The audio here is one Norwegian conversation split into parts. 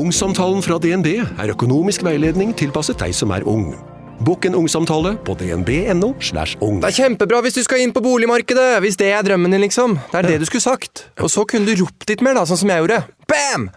Ungsamtalen fra DNB er økonomisk veiledning tilpasset deg som er ung. Bokk en ungsamtale på dnb.no. slash ung. Det er kjempebra hvis du skal inn på boligmarkedet, hvis det er drømmen din, liksom. Det er det du skulle sagt. Og så kunne du ropt litt mer, da, sånn som jeg gjorde. Bam!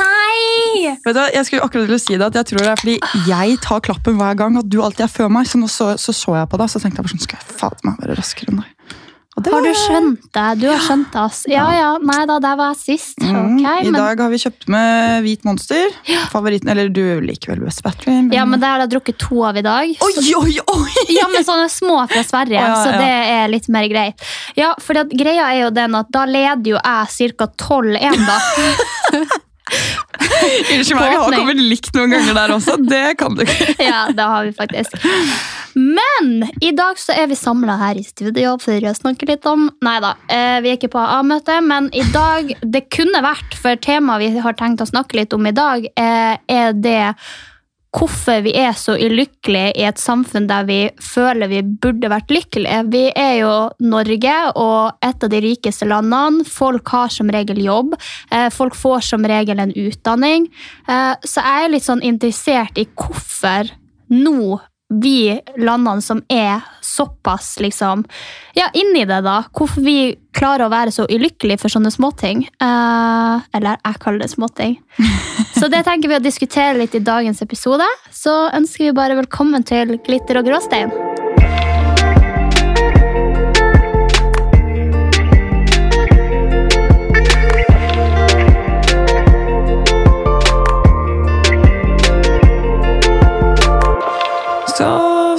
Nei! Vet du, hva, jeg skulle akkurat til å si det, at jeg tror det er fordi jeg tar klappen hver gang, at du alltid er før meg. Så nå så, så, så jeg på deg, så tenkte jeg bare sånn, skal jeg faen meg være raskere enn deg? Det Har du skjønt det? Du har skjønt det, ass. Ja ja, nei da, der var jeg sist. Mm, okay, I men, dag har vi kjøpt med hvit monster. Favoritten, eller du liker vel best battery. Men... ja, men det har jeg drukket to av i dag. Oi, oi, oi! Ja, men sånne små fra Sverige, Ja, så det er litt mer greit. Ja, for greia er jo den at da leder jo jeg ca. 12-1, da. Unnskyld meg, vi har kommet likt noen ganger der også. Det kan du ikke. Ja, det har vi faktisk. Men i dag så er vi samla her i studio for å snakke litt om Nei da, eh, vi er ikke på A-møte, men i dag Det kunne vært, for temaet vi har tenkt å snakke litt om i dag, eh, er det hvorfor vi er så ulykkelige i et samfunn der vi føler vi burde vært lykkelige. Vi er jo Norge og et av de rikeste landene. Folk har som regel jobb. Eh, Folk får som regel en utdanning. Eh, Så jeg er litt sånn interessert i hvorfor nå vi landene som er såpass liksom, ja, inni det, da. Hvorfor vi klarer å være så ulykkelige for sånne småting. Uh, eller jeg kaller det småting. Så det tenker vi å diskutere litt i dagens episode. Så ønsker vi bare velkommen til Glitter og gråstein.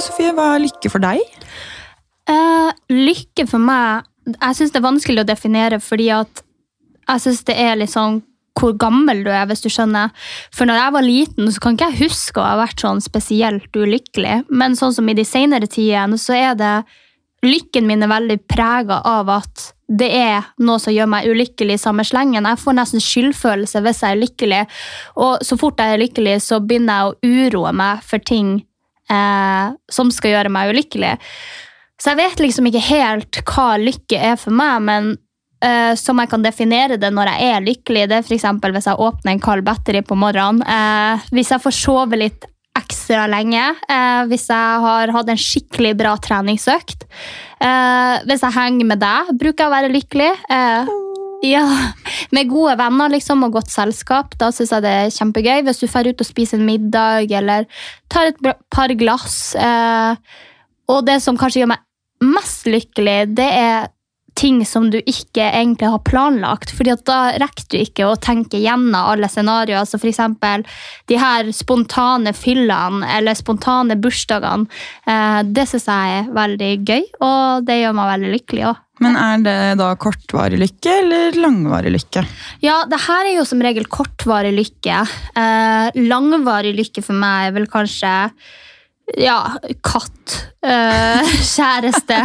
Sofie, hva er lykke for deg? Uh, lykke for meg Jeg syns det er vanskelig å definere, fordi at jeg syns det er litt sånn hvor gammel du er, hvis du skjønner. For når jeg var liten, så kan ikke jeg huske å ha vært sånn spesielt ulykkelig. Men sånn som i de senere tidene, så er det Lykken min er veldig prega av at det er noe som gjør meg ulykkelig i samme slengen. Jeg får nesten skyldfølelse hvis jeg er lykkelig. Og så fort jeg er lykkelig, så begynner jeg å uroe meg for ting eh, som skal gjøre meg ulykkelig. Så jeg vet liksom ikke helt hva lykke er for meg, men eh, som jeg kan definere det når jeg er lykkelig, det er f.eks. hvis jeg åpner en kald battery på morgenen. Eh, hvis jeg får sove litt ekstra lenge. Eh, hvis jeg har hatt en skikkelig bra treningsøkt. Eh, hvis jeg henger med deg, bruker jeg å være lykkelig. Eh, ja, Med gode venner liksom, og godt selskap. Da syns jeg det er kjempegøy. Hvis du drar ut og spiser en middag eller tar et par glass. Eh, og det som kanskje gjør meg mest lykkelig, det er ting som du ikke egentlig har planlagt. fordi at da rekker du ikke å tenke gjennom alle scenarioer. Altså eksempel de her spontane fyllene eller spontane bursdagene. Eh, det syns jeg er veldig gøy, og det gjør meg veldig lykkelig òg. Men er det da kortvarig lykke eller langvarig lykke? Ja, det her er jo som regel kortvarig lykke. Eh, langvarig lykke for meg er vel kanskje ja, katt, eh, kjæreste,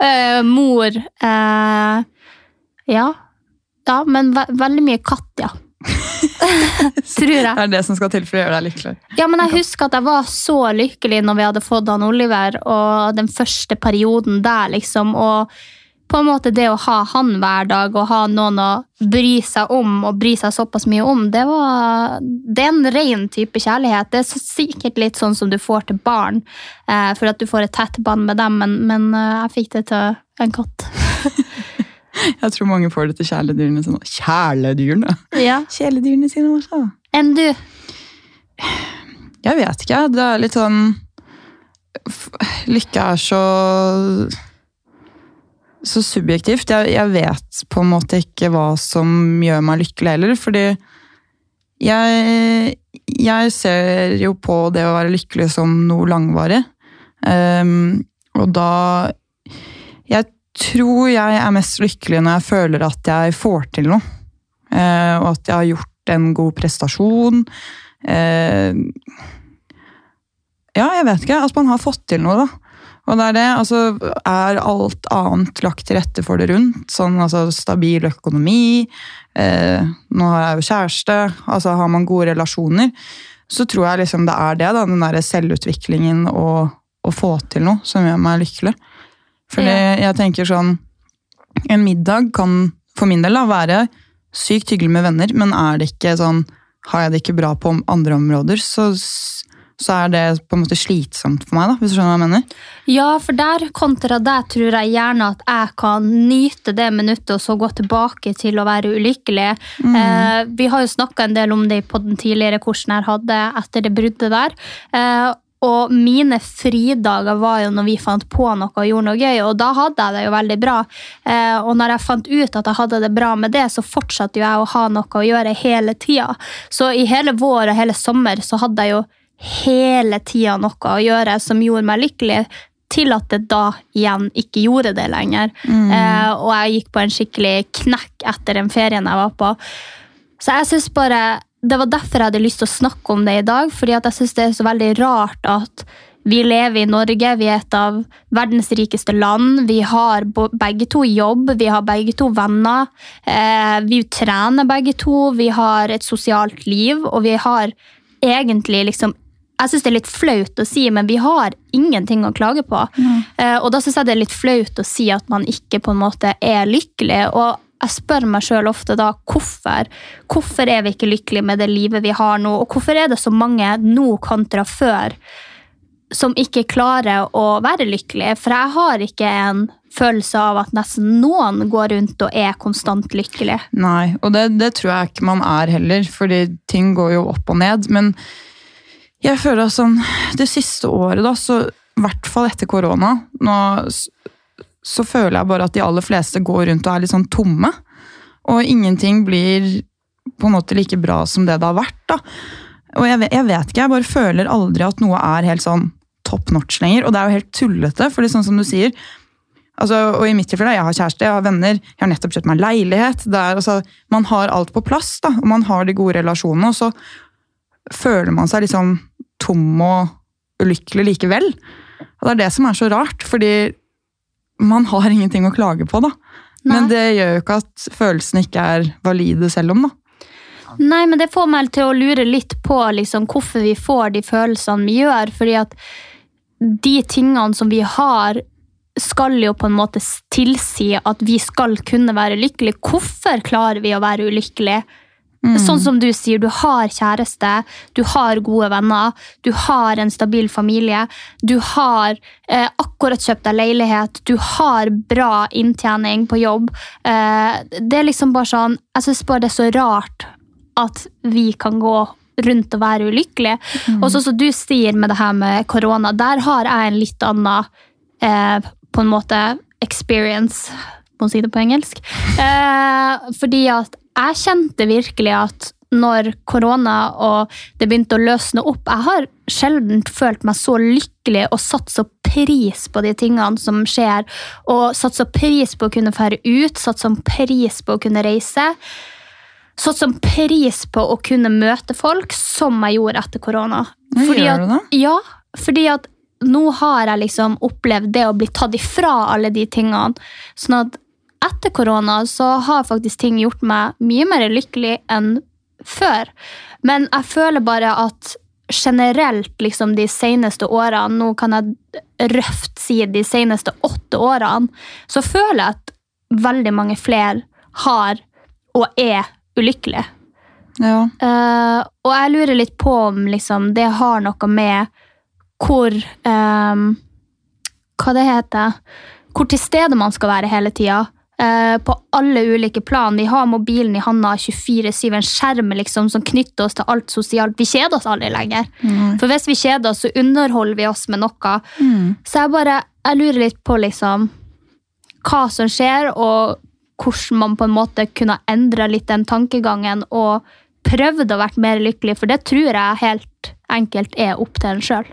eh, mor eh, Ja. Ja, men ve veldig mye katt, ja. Tror jeg. Det er det som skal til for å gjøre deg lykkelig. Ja, men jeg husker at jeg var så lykkelig når vi hadde fått han Oliver, og den første perioden der, liksom. Og på en måte det å ha han hver dag, og ha noen å bry seg om, og bry seg såpass mye om, det var Det er en ren type kjærlighet. Det er så sikkert litt sånn som du får til barn, eh, for at du får et tett bånd med dem, men, men eh, jeg fikk det til en katt. Jeg tror mange får det til kjæledyrene sine. Kjæledyrene? Ja. Kjæledyrene sine også. Enn du? Jeg vet ikke. Det er litt sånn Lykke er så så subjektivt. Jeg, jeg vet på en måte ikke hva som gjør meg lykkelig heller, fordi jeg, jeg ser jo på det å være lykkelig som noe langvarig. Um, og da Jeg tror jeg er mest lykkelig når jeg føler at jeg får til noe. Uh, og at jeg har gjort en god prestasjon. Uh, ja, jeg vet ikke. Altså, man har fått til noe, da. Og det er det. Altså, er alt annet lagt til rette for det rundt? Sånn altså stabil økonomi. Eh, nå har jeg jo kjæreste. Altså har man gode relasjoner. Så tror jeg liksom det er det, da. Den derre selvutviklingen og å få til noe som gjør meg lykkelig. Fordi Ja. jeg tenker sånn En middag kan for min del da være sykt hyggelig med venner, men er det ikke sånn Har jeg det ikke bra på andre områder, så, så er det på en måte slitsomt for meg, da, hvis du skjønner hva jeg mener? Ja, for der kontra deg tror jeg gjerne at jeg kan nyte det minuttet og så gå tilbake til å være ulykkelig. Eh, vi har jo snakka en del om det på den tidligere, kursen jeg hadde etter det bruddet der. Eh, og mine fridager var jo når vi fant på noe og gjorde noe gøy, og da hadde jeg det jo veldig bra. Eh, og når jeg fant ut at jeg hadde det bra med det, så fortsatte jo jeg å ha noe å gjøre hele tida. Så i hele vår og hele sommer så hadde jeg jo hele tida noe å gjøre som gjorde meg lykkelig, til at det da igjen ikke gjorde det lenger. Eh, og jeg gikk på en skikkelig knekk etter den ferien jeg var på. Så jeg synes bare, Det var derfor jeg hadde lyst til å snakke om det i dag, fordi jeg synes det er så veldig rart at vi lever i Norge, vi er et av verdens rikeste land. Vi har begge to jobb, vi har begge to venner. Eh, vi trener begge to, vi har et sosialt liv, og vi har egentlig liksom jeg synes det er litt flaut å si, men vi har ingenting å klage på. Eh, og da synes jeg det er litt flaut å si at man ikke på en måte er lykkelig. Og jeg spør meg sjøl ofte da hvorfor. Hvorfor er vi ikke lykkelige med det livet vi har nå, og hvorfor er det så mange nå kontra før som ikke klarer å være lykkelige? For jeg har ikke en følelse av at nesten noen går rundt og er konstant lykkelig. Nei, og det, det tror jeg ikke man er heller, fordi ting går jo opp og ned. Men jeg føler sånn det siste året, da, så i hvert fall etter korona, nå, så føler jeg bare at de aller fleste går rundt og er litt sånn tomme. Og ingenting blir på en måte like bra som det det har vært. da. Og jeg jeg vet ikke, jeg bare føler aldri at noe er helt sånn top notch lenger. Og det er jo helt tullete, fordi sånn som du sier, Altså, og i mitt tilfelle, Jeg har kjæreste, jeg har venner, jeg har nettopp kjøpt meg leilighet. Det er, altså, man har alt på plass, da, og man har de gode relasjonene. Og så føler man seg liksom tom og ulykkelig likevel. Og Det er det som er så rart, fordi man har ingenting å klage på. da. Men det gjør jo ikke at følelsene ikke er valide selv om. da. Nei, men det får meg til å lure litt på liksom, hvorfor vi får de følelsene vi gjør. Fordi at de tingene som vi har, skal jo på en måte tilsi at vi skal kunne være lykkelige. Hvorfor klarer vi å være ulykkelige? Sånn som du sier, du har kjæreste, du har gode venner, du har en stabil familie, du har eh, akkurat kjøpt deg leilighet, du har bra inntjening på jobb. Eh, det er liksom bare sånn Jeg syns bare det er så rart at vi kan gå rundt og være ulykkelige. Og sånn som du sier med det her med korona, der har jeg en litt annen eh, på en måte experience, må si det på engelsk. Eh, fordi at jeg kjente virkelig at når korona og det begynte å løsne opp Jeg har sjelden følt meg så lykkelig og satt så pris på de tingene som skjer. Og satt så pris på å kunne fære ut, satt så pris på å kunne reise. Satt så pris på å kunne møte folk som jeg gjorde etter korona. Fordi at-? Ja, fordi at nå har jeg liksom opplevd det å bli tatt ifra alle de tingene. Sånn at etter korona så har faktisk ting gjort meg mye mer lykkelig enn før. Men jeg føler bare at generelt liksom de seneste årene, nå kan jeg røft si de seneste åtte årene, så føler jeg at veldig mange flere har og er ulykkelige. Ja. Uh, og jeg lurer litt på om liksom, det har noe med hvor um, Hva det heter Hvor til stede man skal være hele tida. Eh, på alle ulike plan. Vi har mobilen i handa 24-7, en skjerm liksom, som knytter oss til alt sosialt. Vi kjeder oss aldri lenger. For hvis vi kjeder oss, så underholder vi oss med noe. Så jeg bare jeg lurer litt på liksom hva som skjer, og hvordan man på en måte kunne endre litt den tankegangen og prøvd å være mer lykkelig, for det tror jeg helt enkelt er opp til en sjøl.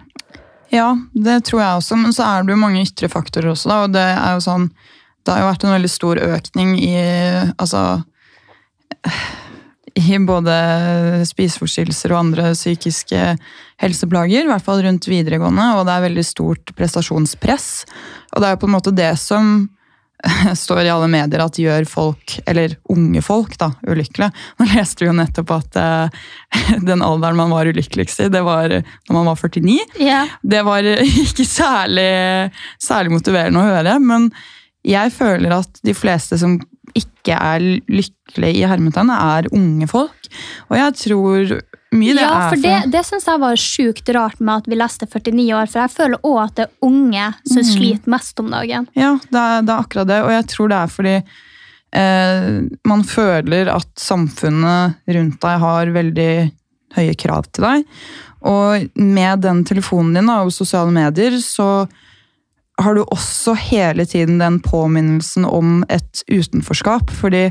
Ja, det tror jeg også, men så er det jo mange ytre faktorer også, da, og det er jo sånn Det har jo vært en veldig stor økning i Altså i både spiseforstyrrelser og andre psykiske helseplager, i hvert fall rundt videregående, og det er veldig stort prestasjonspress. Og det er jo på en måte det som står i alle medier at gjør folk, eller unge folk, da, ulykkelige. Nå leste vi jo nettopp at uh, den alderen man var ulykkeligst i, det var når man var 49. Yeah. Det var ikke særlig, særlig motiverende å høre, men jeg føler at de fleste som ikke er lykkelige i hermetegn, er unge folk. Og jeg tror mye det ja, er for det, det syns jeg var sjukt rart med at vi leste 49 år, for jeg føler òg at det er unge som mm. sliter mest om dagen. Ja, det er, det er akkurat det, og jeg tror det er fordi eh, man føler at samfunnet rundt deg har veldig høye krav til deg. Og med den telefonen din da, og sosiale medier, så har du også hele tiden den påminnelsen om et utenforskap. Fordi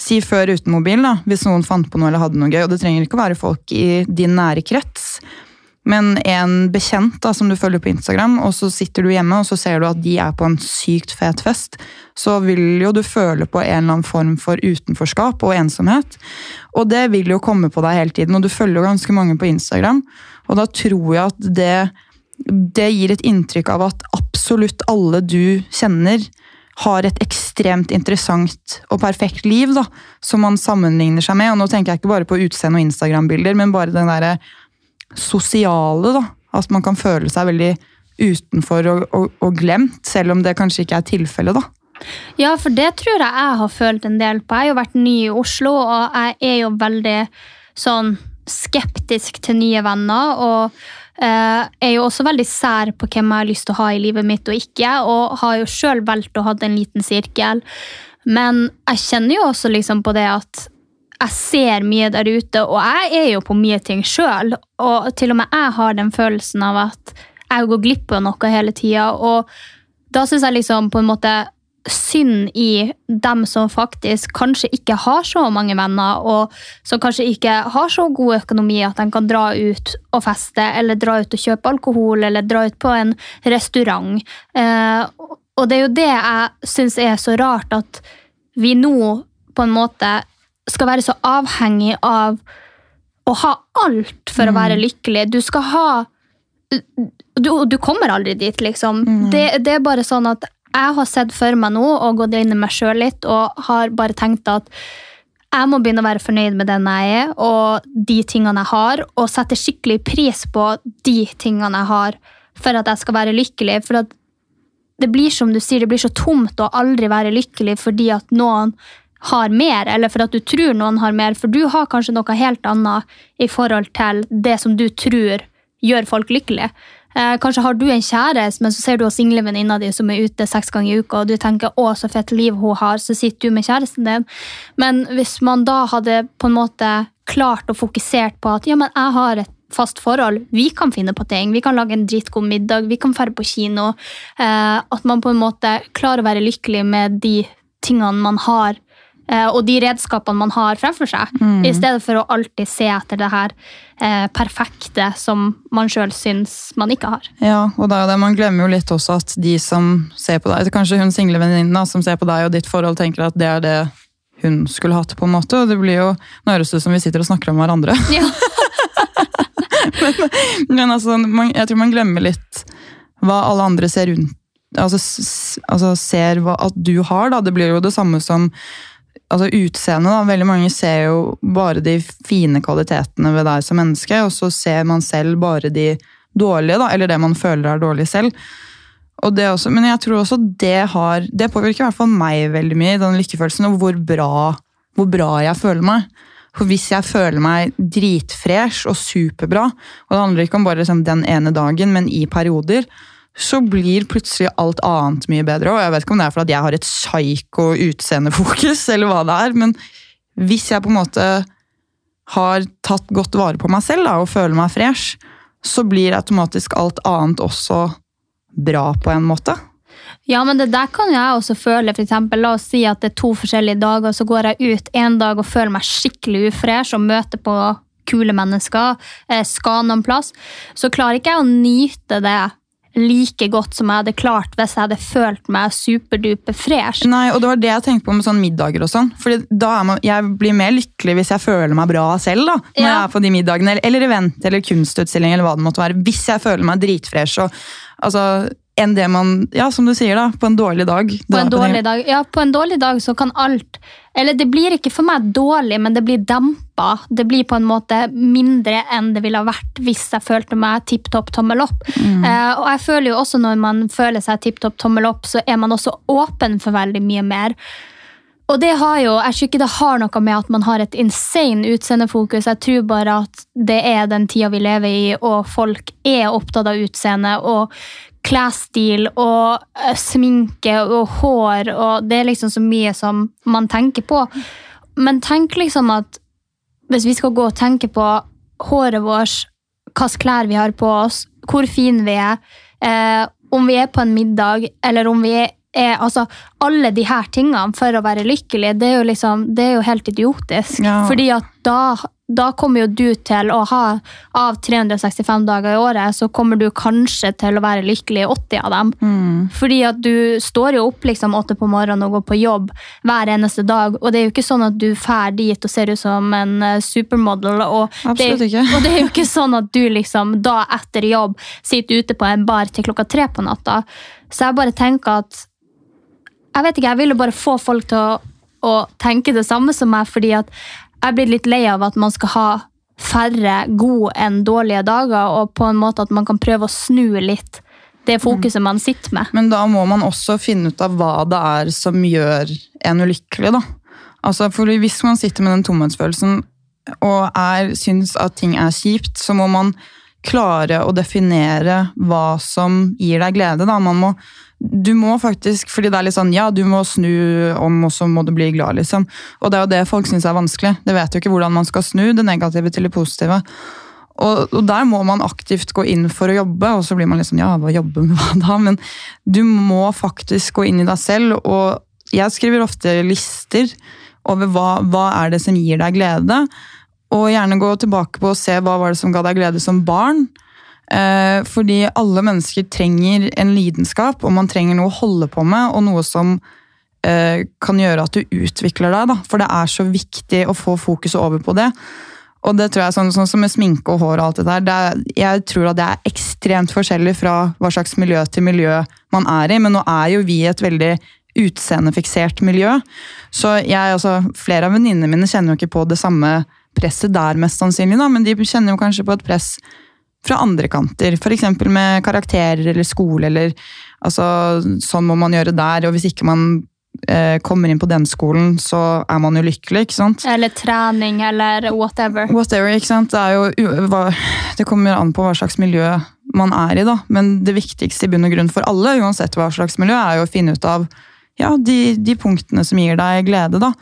Si før uten mobil, da, hvis noen fant på noe eller hadde noe gøy. Og det trenger ikke å være folk i din nære krets. Men en bekjent da, som du følger på Instagram, og så sitter du hjemme og så ser du at de er på en sykt fet fest, så vil jo du føle på en eller annen form for utenforskap og ensomhet. Og det vil jo komme på deg hele tiden, og du følger jo ganske mange på Instagram. Og da tror jeg at det, det gir et inntrykk av at absolutt alle du kjenner, har et ekstremt interessant og perfekt liv da, som man sammenligner seg med. Og nå tenker jeg ikke bare på utseende og Instagram-bilder, men bare den derre sosiale. da, At man kan føle seg veldig utenfor og, og, og glemt, selv om det kanskje ikke er tilfellet. da. Ja, for det tror jeg jeg har følt en del på. Jeg har jo vært ny i Oslo, og jeg er jo veldig sånn skeptisk til nye venner. Og er jo også veldig sær på hvem jeg har lyst til å ha i livet mitt og ikke. Og har jo sjøl valgt å ha en liten sirkel. Men jeg kjenner jo også liksom på det at jeg ser mye der ute, og jeg er jo på mye ting sjøl. Og til og med jeg har den følelsen av at jeg går glipp av noe hele tida. Og da syns jeg liksom på en måte synd i dem som faktisk kanskje ikke har så mange venner, og som kanskje ikke har så god økonomi at de kan dra ut og feste, eller dra ut og kjøpe alkohol, eller dra ut på en restaurant. Eh, og det er jo det jeg syns er så rart, at vi nå på en måte skal være så avhengig av å ha alt for å være lykkelig. Du skal ha du, du kommer aldri dit, liksom. Det, det er bare sånn at jeg har sett for meg nå og gått inn i meg sjøl litt og har bare tenkt at jeg må begynne å være fornøyd med den jeg er, og de tingene jeg har, og sette skikkelig pris på de tingene jeg har, for at jeg skal være lykkelig. For det blir som du sier, det blir så tomt å aldri være lykkelig fordi at noen har mer, eller for at du tror noen har mer, for du har kanskje noe helt annet i forhold til det som du tror gjør folk lykkelige. Eh, kanskje har du en kjæreste, men så ser du singlevenninna single di som er ute seks ganger i uka, og du tenker 'å, så fett liv hun har', så sitter du med kjæresten din. Men hvis man da hadde på en måte klart og fokusert på at ja, men jeg har et fast forhold, vi kan finne på ting, vi kan lage en dritgod middag, vi kan dra på kino, eh, at man på en måte klarer å være lykkelig med de tingene man har, og de redskapene man har fremfor seg, i stedet for å alltid se etter det her eh, perfekte som man sjøl syns man ikke har. Ja, og det er det, man glemmer jo litt også at de som ser på deg, kanskje hun singlevenninna som ser på deg og ditt forhold, tenker at det er det hun skulle hatt, på en måte. Og det blir jo Nå høres det ut som vi sitter og snakker om hverandre. Ja. Men altså, man, jeg tror man glemmer litt hva alle andre ser rundt Altså, altså ser hva at du har, da. Det blir jo det samme som altså utseendet. Veldig mange ser jo bare de fine kvalitetene ved deg som menneske, og så ser man selv bare de dårlige, da, eller det man føler er dårlig selv. Også, men jeg tror også det har Det påvirker i hvert fall meg veldig mye, den lykkefølelsen, og hvor bra, hvor bra jeg føler meg. For hvis jeg føler meg dritfresh og superbra, og det handler ikke om bare liksom den ene dagen, men i perioder, så blir plutselig alt annet mye bedre. Og jeg vet ikke om det er fordi jeg har et psyko utseendefokus, eller hva det er, men hvis jeg på en måte har tatt godt vare på meg selv da, og føler meg fresh, så blir automatisk alt annet også bra på en måte. Ja, men det der kan jeg også føle. For eksempel, la oss si at det er to forskjellige dager, så går jeg ut en dag og føler meg skikkelig ufresh og møter på kule mennesker, eh, skal noen plass. Så klarer ikke jeg å nyte det like godt som jeg hadde klart hvis jeg hadde følt meg superduper fresh. Nei, og det var det jeg tenkte på med sånn middager og sånn. Fordi da man, Jeg blir mer lykkelig hvis jeg føler meg bra selv. da, når Ja. jeg er på de middagene, eller, eller event eller kunstutstilling eller hva det måtte være. Hvis jeg føler meg dritfresh. Og, altså, enn det man Ja, som du sier, da. På en dårlig dag. På en dårlig dag ja, på en dårlig dag så kan alt Eller det blir ikke for meg dårlig, men det blir dempa. Det blir på en måte mindre enn det ville ha vært hvis jeg følte meg tipp topp tommel opp. Eh, og jeg føler jo også når man føler seg tipp topp tommel opp, så er man også åpen for veldig mye mer. Og det har jo, Jeg tror ikke det har noe med at man har et insane utseendefokus. Jeg tror bare at det er den tida vi lever i, og folk er opptatt av utseende og klesstil og eh, sminke og hår, og det er liksom så mye som man tenker på. Men tenk liksom at hvis vi skal gå og tenke på håret vårt, hvilke klær vi har på oss, hvor fine vi er, eh, om vi er på en middag, eller om vi er er, altså, alle de her tingene for å være lykkelig, det er jo, liksom, det er jo helt idiotisk. Ja. Fordi at da, da kommer jo du til å ha Av 365 dager i året, så kommer du kanskje til å være lykkelig i 80 av dem. Fordi at du står jo opp liksom åtte på morgenen og går på jobb hver eneste dag, og det er jo ikke sånn at du drar dit og ser ut som en eh, supermodel. Og Absolutt det, ikke. Og det er jo ikke sånn at du liksom da etter jobb sitter ute på en bar til klokka tre på natta. Så jeg bare tenker at jeg vet ikke, jeg ville bare få folk til å, å tenke det samme som meg, fordi at jeg blir litt lei av at man skal ha færre gode enn dårlige dager, og på en måte at man kan prøve å snu litt det fokuset man sitter med. Men da må man også finne ut av hva det er som gjør en ulykkelig. da. Altså, for Hvis man sitter med den tomhetsfølelsen og er, syns at ting er kjipt, så må man klare å definere hva som gir deg glede. da. Man må, du må faktisk, fordi det er litt sånn, ja, du må snu om, og så må du bli glad, liksom. Og det er jo det folk syns er vanskelig. De vet jo ikke hvordan man skal snu det negative til det positive. Og, og der må man aktivt gå inn for å jobbe, og så blir man liksom ja, hva jobbe med hva da? Men du må faktisk gå inn i deg selv, og jeg skriver ofte lister over hva, hva er det som gir deg glede, og gjerne gå tilbake på og se hva var det som ga deg glede som barn. Eh, fordi alle mennesker trenger en lidenskap, og man trenger noe å holde på med, og noe som eh, kan gjøre at du utvikler deg. Da. For det er så viktig å få fokuset over på det. Og det tror jeg sånn, sånn som med sminke og hår og alt det der, det er, jeg tror at det er ekstremt forskjellig fra hva slags miljø til miljø man er i, men nå er jo vi et veldig utseendefiksert miljø. Så jeg, altså, flere av venninnene mine kjenner jo ikke på det samme presset der, mest sannsynlig, da, men de kjenner jo kanskje på et press fra andre kanter. F.eks. med karakterer eller skole, eller altså, sånn må man gjøre der, og hvis ikke man eh, kommer inn på den skolen, så er man jo lykkelig, ikke sant? Eller trening, eller whatever. Whatever, ikke sant? Det, jo, hva, det kommer an på hva slags miljø man er i, da. Men det viktigste i bunn og grunn for alle, uansett hva slags miljø, er jo å finne ut av ja, de, de punktene som gir deg glede, da.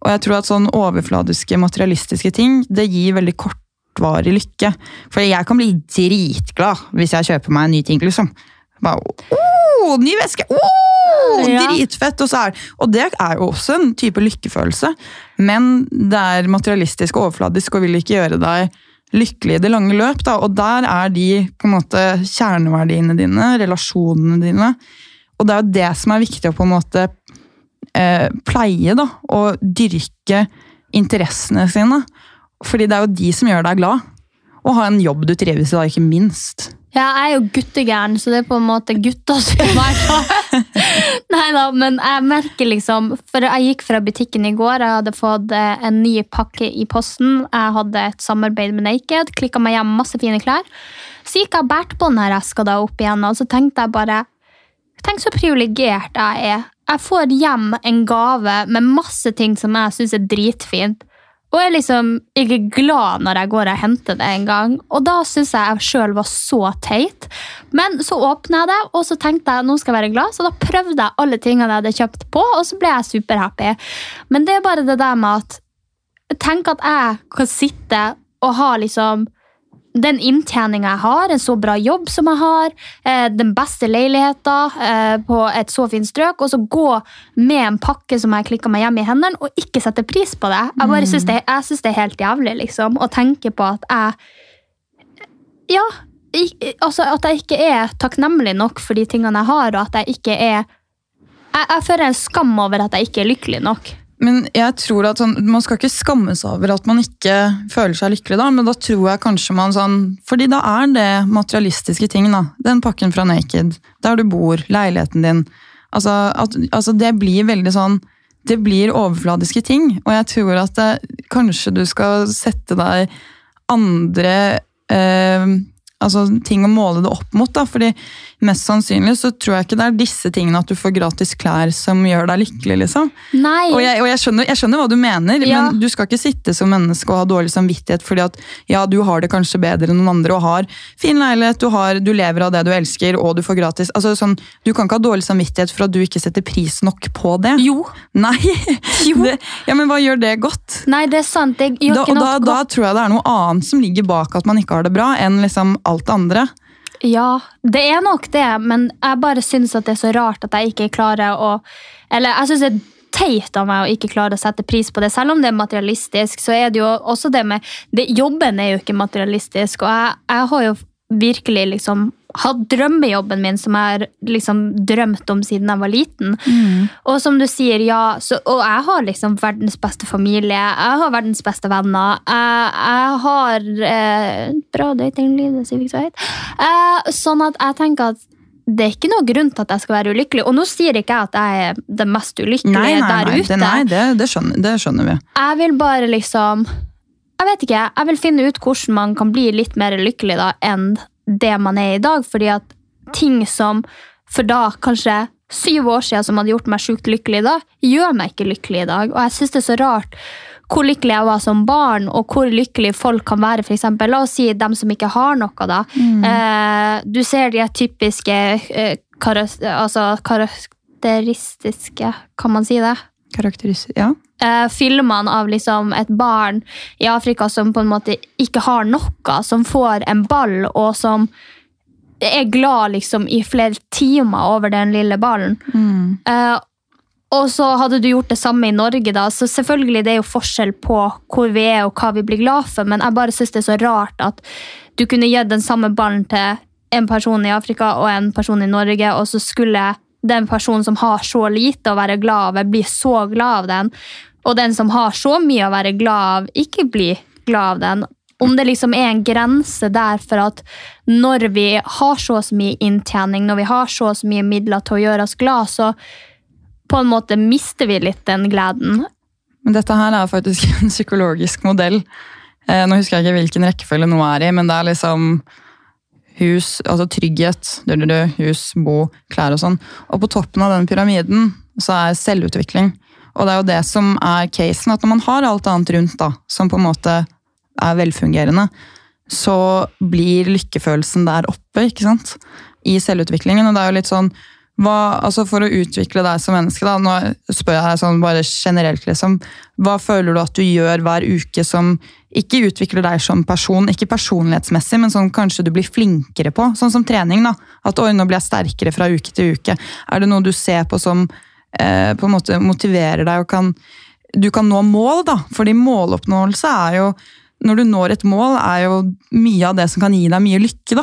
Og jeg tror at sånn overfladiske, materialistiske ting, det gir veldig kortvarig lykke. For jeg kan bli dritglad hvis jeg kjøper meg en ny ting, liksom. Bare, oh, ny veske! Oh, Ja. Dritfett! Og, så er, og det er jo også en type lykkefølelse. Men det er materialistisk og overfladisk og vil ikke gjøre deg lykkelig i det lange løp. Da. Og der er de på en måte kjerneverdiene dine, relasjonene dine. Og det er jo det som er viktig å på en måte eh, pleie, da. Og dyrke interessene sine. Fordi det er jo de som gjør deg glad. Og ha en jobb du trives i, da, ikke minst. Ja, jeg er jo guttegæren, så det er på en måte gutta som gjør meg glad. Nei da, men jeg merker liksom For jeg gikk fra butikken i går, jeg hadde fått eh, en ny pakke i posten. Jeg hadde et samarbeid med Naked, klikka meg hjem masse fine klær. Så gikk jeg og bærte på denne eska da opp igjen, og så tenkte jeg bare Tenk så privilegert jeg er. Jeg får hjem en gave med masse ting som jeg syns er dritfint. Og jeg er liksom ikke glad når jeg går og henter det en gang. Og da syns jeg jeg sjøl var så teit. Men så åpna jeg det, og så tenkte jeg nå skal jeg være glad, så da prøvde jeg alle tingene jeg hadde kjøpt på, og så ble jeg superhappy. Men det er bare det der med at Tenk at jeg kan sitte og ha liksom den inntjeninga jeg har, en så bra jobb som jeg har, eh, den beste leiligheten eh, på et så fint strøk, og så gå med en pakke som jeg klikka meg hjem i hendene, og ikke sette pris på det. Jeg bare synes det, jeg synes det er helt jævlig liksom, å tenke på at jeg Ja, altså, at jeg ikke er takknemlig nok for de tingene jeg har, og at jeg ikke er Jeg, jeg føler en skam over at jeg ikke er lykkelig nok. Men jeg tror at sånn, Man skal ikke skamme seg over at man ikke føler seg lykkelig, da, men da tror jeg kanskje man sånn Fordi da er det materialistiske ting. da. Den pakken fra Naked, der du bor, leiligheten din. Altså, at, altså Det blir veldig sånn Det blir overfladiske ting. Og jeg tror at det, kanskje du skal sette deg andre eh, altså ting å måle det opp mot. da, fordi Mest sannsynlig så tror jeg ikke det er disse tingene at du får gratis klær som gjør deg lykkelig. liksom. Nei. Og jeg, og jeg, skjønner, jeg skjønner hva du mener, Ja. men du skal ikke sitte som menneske og ha dårlig samvittighet fordi at ja, du har det kanskje bedre enn noen andre og har fin leilighet, du, har, du lever av det du elsker og du får gratis. Altså, sånn, du kan ikke ha dårlig samvittighet for at du ikke setter pris nok på det. Jo. Nei, Det, ja, men hva gjør det godt? Nei, det er sant. Det gjør Da, ikke noe da, da tror jeg det er noe annet som ligger bak at man ikke har det bra, enn liksom alt det andre. Ja, det er nok det, men jeg bare syns at det er så rart at jeg ikke klarer å Eller jeg syns det er teit av meg å ikke klare å sette pris på det. Selv om det er materialistisk, så er det jo også det med det, Jobben er jo ikke materialistisk, og jeg, jeg har jo virkelig liksom hatt drømmejobben min som jeg har liksom drømt om siden jeg var liten. Og som du sier, ja, så, og jeg har liksom verdens beste familie, jeg har verdens beste venner, jeg, jeg har eh, bra datingliv, det sier vi ikke så høyt. Eh, sånn at jeg tenker at det er ikke noe grunn til at jeg skal være ulykkelig. Og nå sier ikke jeg at jeg er den mest ulykkelige Nei, nei, der nei, ute. det, nei det, det, skjønner, det skjønner vi. Jeg vil bare liksom Jeg vet ikke, jeg vil finne ut hvordan man kan bli litt mer lykkelig da enn det man er i dag. Fordi at ting som for da kanskje syv år siden som hadde gjort meg sjukt lykkelig da, gjør meg ikke lykkelig i dag. Og jeg syns det er så rart hvor lykkelig jeg var som barn, og hvor lykkelig folk kan være. For eksempel, la oss si dem som ikke har noe. da. Eh, du ser de typiske eh, altså karakteristiske Kan man si det? Karakteristisk, ja. Uh, filmene av liksom et barn i Afrika som på en måte ikke har noe, som får en ball, og som er glad liksom i flere timer over den lille ballen. Eh, og så hadde du gjort det samme i Norge, da, så selvfølgelig det er jo forskjell på hvor vi er og hva vi blir glad for, men jeg bare syns det er så rart at du kunne gitt den samme ballen til en person i Afrika og en person i Norge, og så skulle den personen som har så lite å være glad av, blir så glad av den, og den som har så mye å være glad av, ikke blir glad av den. Om det liksom er en grense der for at når vi har så mye inntjening, når vi har så så mye midler til å gjøre oss glad, så på en måte mister vi litt den gleden. Men dette her er faktisk en psykologisk modell. Eh, nå husker jeg ikke hvilken rekkefølge noe er i, men det er liksom hus, altså trygghet, hus, bo, klær og sånn. Og på toppen av den pyramiden så er selvutvikling. Og det er jo det som er casen, at når man har alt annet rundt da, som på en måte er velfungerende, så blir lykkefølelsen der oppe, ikke sant? I selvutviklingen. Og det er jo litt sånn hva, altså For å utvikle deg som menneske, da, nå spør jeg deg sånn bare generelt, liksom, hva føler du at du gjør hver uke som ikke utvikler deg som person, ikke personlighetsmessig, men sånn kanskje du blir flinkere på? Sånn som trening. da, At oi, nå blir jeg sterkere fra uke til uke. Er det noe du ser på som eh, på en måte motiverer deg og kan du kan nå mål, da? Fordi måloppnåelse er jo Når du når et mål, er jo mye av det som kan gi deg mye lykke, da.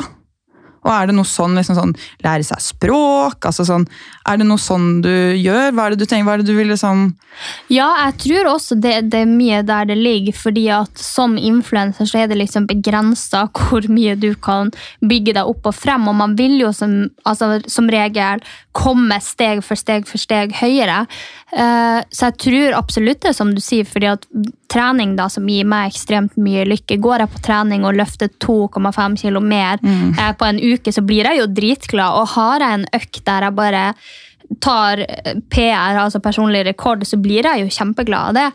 Og er det noe sånn, liksom sånn lære seg språk? altså sånn, Er det noe sånn du gjør? Hva er det du tenker, hva er det du vil liksom Ja, jeg tror også det, det er mye der det ligger, fordi at som influenser så er det liksom begrensa hvor mye du kan bygge deg opp og frem, og man vil jo som, altså, som regel komme steg for steg for steg høyere. Uh, så jeg tror absolutt det som du sier, fordi at trening da, som gir meg ekstremt mye lykke, går jeg på trening og løfter 2,5 kilo mer eh, på en uke, så blir jeg jo dritglad, og har jeg en økt der jeg bare tar PR, altså personlig rekord, så blir jeg jo kjempeglad av det.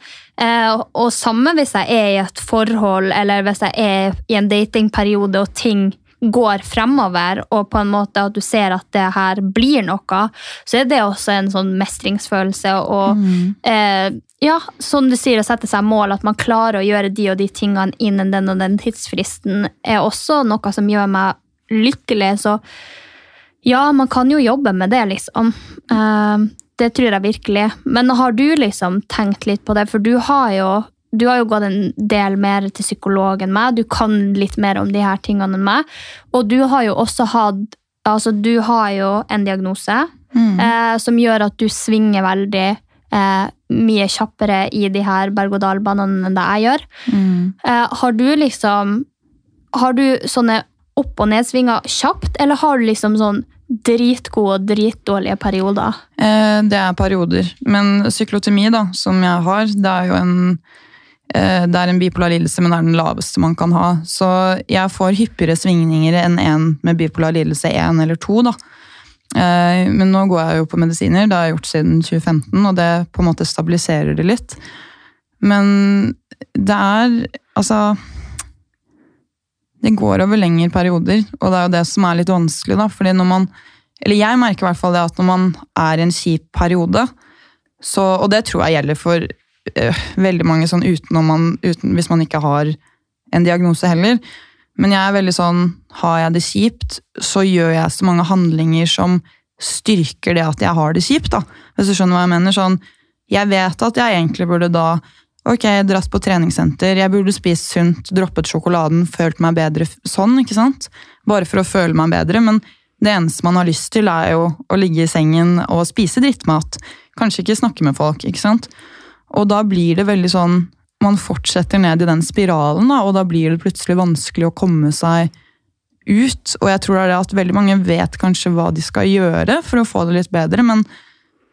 Eh, og samme hvis jeg er i et forhold, eller hvis jeg er i en datingperiode og ting går fremover, og på en måte at du ser at det her blir noe, så er det også en sånn mestringsfølelse. Og eh, ja, som du sier, å sette seg mål, at man klarer å gjøre de og de tingene innen den og den tidsfristen, er også noe som gjør meg lykkelig. Så ja, man kan jo jobbe med det, liksom. Eh, det tror jeg virkelig. Men har du liksom tenkt litt på det? For du har jo du har jo gått en del mer til psykolog enn meg. Du kan litt mer om de her tingene enn meg. Og du har jo også hatt Altså, du har jo en diagnose Mm. eh, som gjør at du svinger veldig eh, mye kjappere i de her berg-og-dal-banene enn det jeg gjør. Mm. Eh, har du liksom Har du sånne opp- og nedsvinger kjapt, eller har du liksom sånn dritgode og dritdårlige perioder? Eh, det er perioder. Men syklotemi, da, som jeg har, det er jo en det er en bipolar lidelse, men det er den laveste man kan ha. Så jeg får hyppigere svingninger enn en med bipolar lidelse 1 eller 2. Da. Eh, Men nå går jeg jo på medisiner, det har jeg gjort siden 2015, og det på en måte stabiliserer det litt. Men det er altså Det går over lengre perioder, og det er jo det som er litt vanskelig. da, fordi når man eller jeg merker i hvert fall det at når man er i en kjip periode, så, og det tror jeg gjelder for veldig mange sånn utenom man, uten, hvis man ikke har en diagnose heller, men jeg er veldig sånn, har jeg det kjipt, så gjør jeg så mange handlinger som styrker det at jeg har det kjipt, da. Hvis du skjønner hva jeg mener. Sånn, jeg vet at jeg egentlig burde da Ok, dratt på treningssenter, jeg burde spist sunt, droppet sjokoladen, følt meg bedre sånn, ikke sant? Bare for å føle meg bedre, men det eneste man har lyst til er jo å ligge i sengen og spise drittmat. Kanskje ikke snakke med folk, ikke sant? Og da blir det veldig sånn, man fortsetter ned i den spiralen, da, og da blir det plutselig vanskelig å komme seg ut. Og jeg tror det er det at veldig mange vet kanskje hva de skal gjøre for å få det litt bedre, men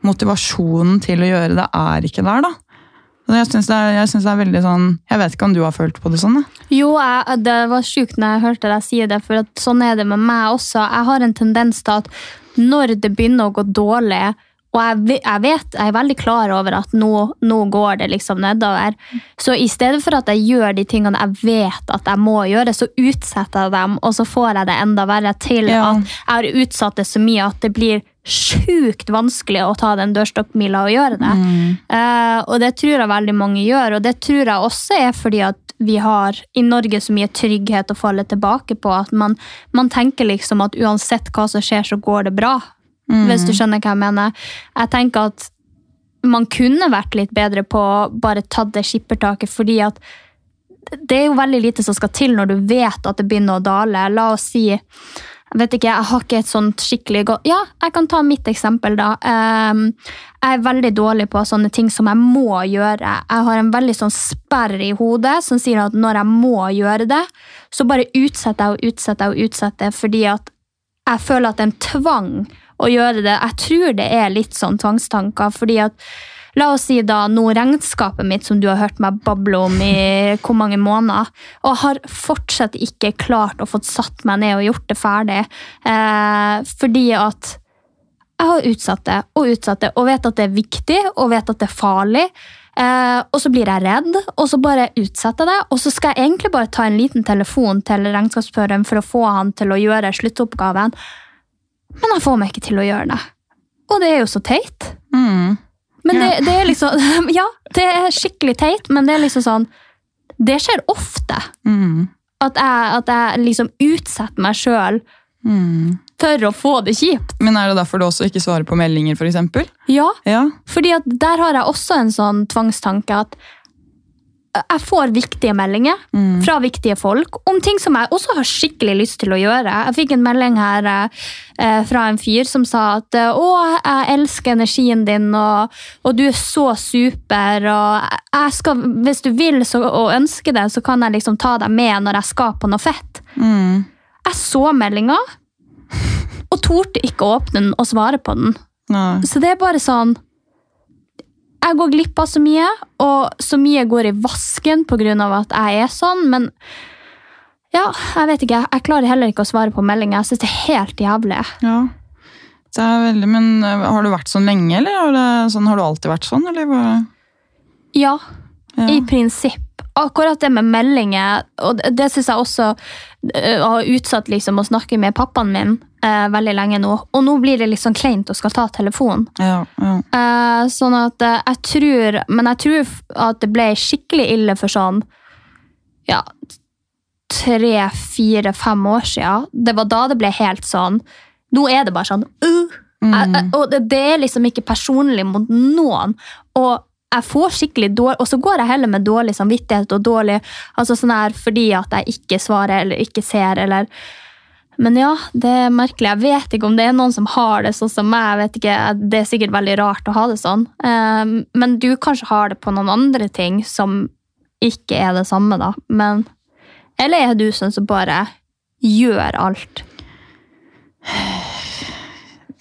motivasjonen til å gjøre det er ikke der, da. Jeg synes det, det er veldig sånn Jeg vet ikke om du har følt på det sånn? Da. Jo, jeg, det var sjukt når jeg hørte deg si det, for sånn er det med meg også. Jeg har en tendens til at når det begynner å gå dårlig, og jeg, vet, jeg er veldig klar over at nå, nå går det liksom nedover, så i stedet for at jeg gjør de tingene jeg vet at jeg må gjøre, så utsetter jeg dem, og så får jeg det enda verre til Ja. at jeg har utsatt det så mye at det blir sjukt vanskelig å ta den dørstokkmila og gjøre det. Eh, og det tror jeg veldig mange gjør, og det tror jeg også er fordi at vi har i Norge så mye trygghet å falle tilbake på, at man, man tenker liksom at uansett hva som skjer, så går det bra. Hvis du skjønner hva jeg mener. Jeg tenker at man kunne vært litt bedre på å bare tatt det skippertaket, fordi at det er jo veldig lite som skal til når du vet at det begynner å dale. La oss si jeg vet ikke, jeg har ikke et sånt skikkelig godt Ja, jeg kan ta mitt eksempel, da. Ehm, jeg er veldig dårlig på sånne ting som jeg må gjøre. Jeg har en veldig sånn sperr i hodet som sier at når jeg må gjøre det, så bare utsetter jeg og utsetter og utsetter fordi at jeg føler at det er en tvang å gjøre det. Jeg tror det er litt sånn tvangstanker, fordi at La oss si da nå regnskapet mitt, som du har hørt meg bable om i hvor mange måneder, og har fortsatt ikke klart å få satt meg ned og gjort det ferdig. Eh, fordi at jeg har utsatt det og utsatt det, og vet at det er viktig og vet at det er farlig. Eh, og så blir jeg redd, og så bare utsetter jeg det. Og så skal jeg egentlig bare ta en liten telefon til regnskapsføreren for å få han til å gjøre sluttoppgaven. Men jeg får meg ikke til å gjøre det. Og det er jo så teit. Mm. Men det, det er liksom Ja, det er skikkelig teit, men det er liksom sånn Det skjer ofte. Mm. At jeg, at jeg liksom utsetter meg sjøl Mm. for å få det kjipt. Men er det derfor du også ikke svarer på meldinger, eksempel? Ja, Ja. fordi at der har jeg også en sånn tvangstanke at jeg får viktige meldinger Mm. fra viktige folk om ting som jeg også har skikkelig lyst til å gjøre. Jeg fikk en melding her eh, fra en fyr som sa at eh, 'Å, jeg elsker energien din, og, og du er så super', og skal, 'Hvis du vil så, og ønsker det, så kan jeg liksom ta deg med når jeg skal på noe fett'. Mm. Jeg så meldinga, og torde ikke å åpne den og svare på den. Nei. Så det er bare sånn Jeg går glipp av så mye, og så mye går i vasken pga. at jeg er sånn, men ja, jeg vet ikke. Jeg klarer heller ikke å svare på meldinger. Jeg syns det er helt jævlig. Ja. Det er veldig, men øh, Har du vært sånn lenge, eller har, det, sånn, har du alltid vært sånn? Eller Ja, ja. i prinsipp. Akkurat det med meldinger, og det, syns jeg også øh, har utsatt liksom å snakke med pappaen min eh, veldig lenge nå. Og nå blir det liksom kleint å skal ta telefonen. ja, ja. Eh, sånn at eh, jeg tror Men jeg tror at det ble skikkelig ille for sånn Ja, tre, fire, fem år siden. Det var da det ble helt sånn Nå er det bare sånn uh, jeg, jeg, Og det, det er liksom ikke personlig mot noen. Og jeg får skikkelig dårlig, Og så går jeg heller med dårlig samvittighet og dårlig altså sånn her fordi at jeg ikke svarer eller ikke ser. eller men ja, det er merkelig. Jeg vet ikke om det er noen som har det sånn som meg. jeg vet ikke, Det er sikkert veldig rart å ha det sånn. Eh, Men du kanskje har det på noen andre ting som ikke er det samme, da. Men, eller er du sånn som bare gjør alt?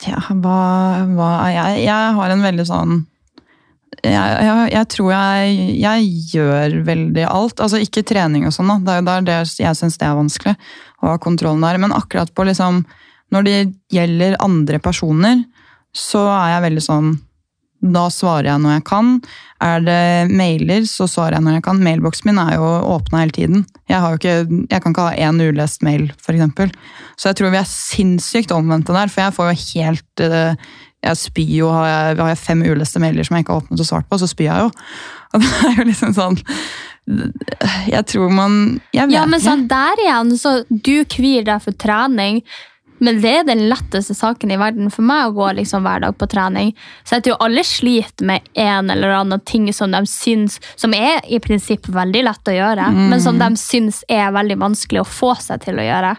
Ja, hva, hva jeg? Jeg har en veldig sånn jeg, jeg, jeg tror jeg, jeg gjør veldig alt. Altså ikke trening og sånn, da. Det er jo der jeg syns det er vanskelig å ha kontrollen der. Men akkurat på liksom Når det gjelder andre personer, så er jeg veldig sånn Da svarer jeg når jeg kan. Er det mailer, så svarer jeg når jeg kan. Mailboksen min er jo åpna hele tiden. Jeg, ikke, jeg kan ikke ha én ulest mail, f.eks. Så jeg tror vi er sinnssykt omvendte der, for jeg får jo helt eh, jeg spyr jo, har jeg, har jeg fem uleste mailer som jeg ikke har åpnet og svart på, så spyr jeg jo. Og det er jo liksom sånn Jeg tror man Jeg vet Ja, men sånn der igjen, så du kvir deg for trening. Men det er den letteste saken i verden for meg å gå liksom hver dag på trening. Så jeg tror alle sliter med en eller annen ting som de syns Som er i prinsipp veldig lett å gjøre, men som de syns er veldig vanskelig å få seg til å gjøre.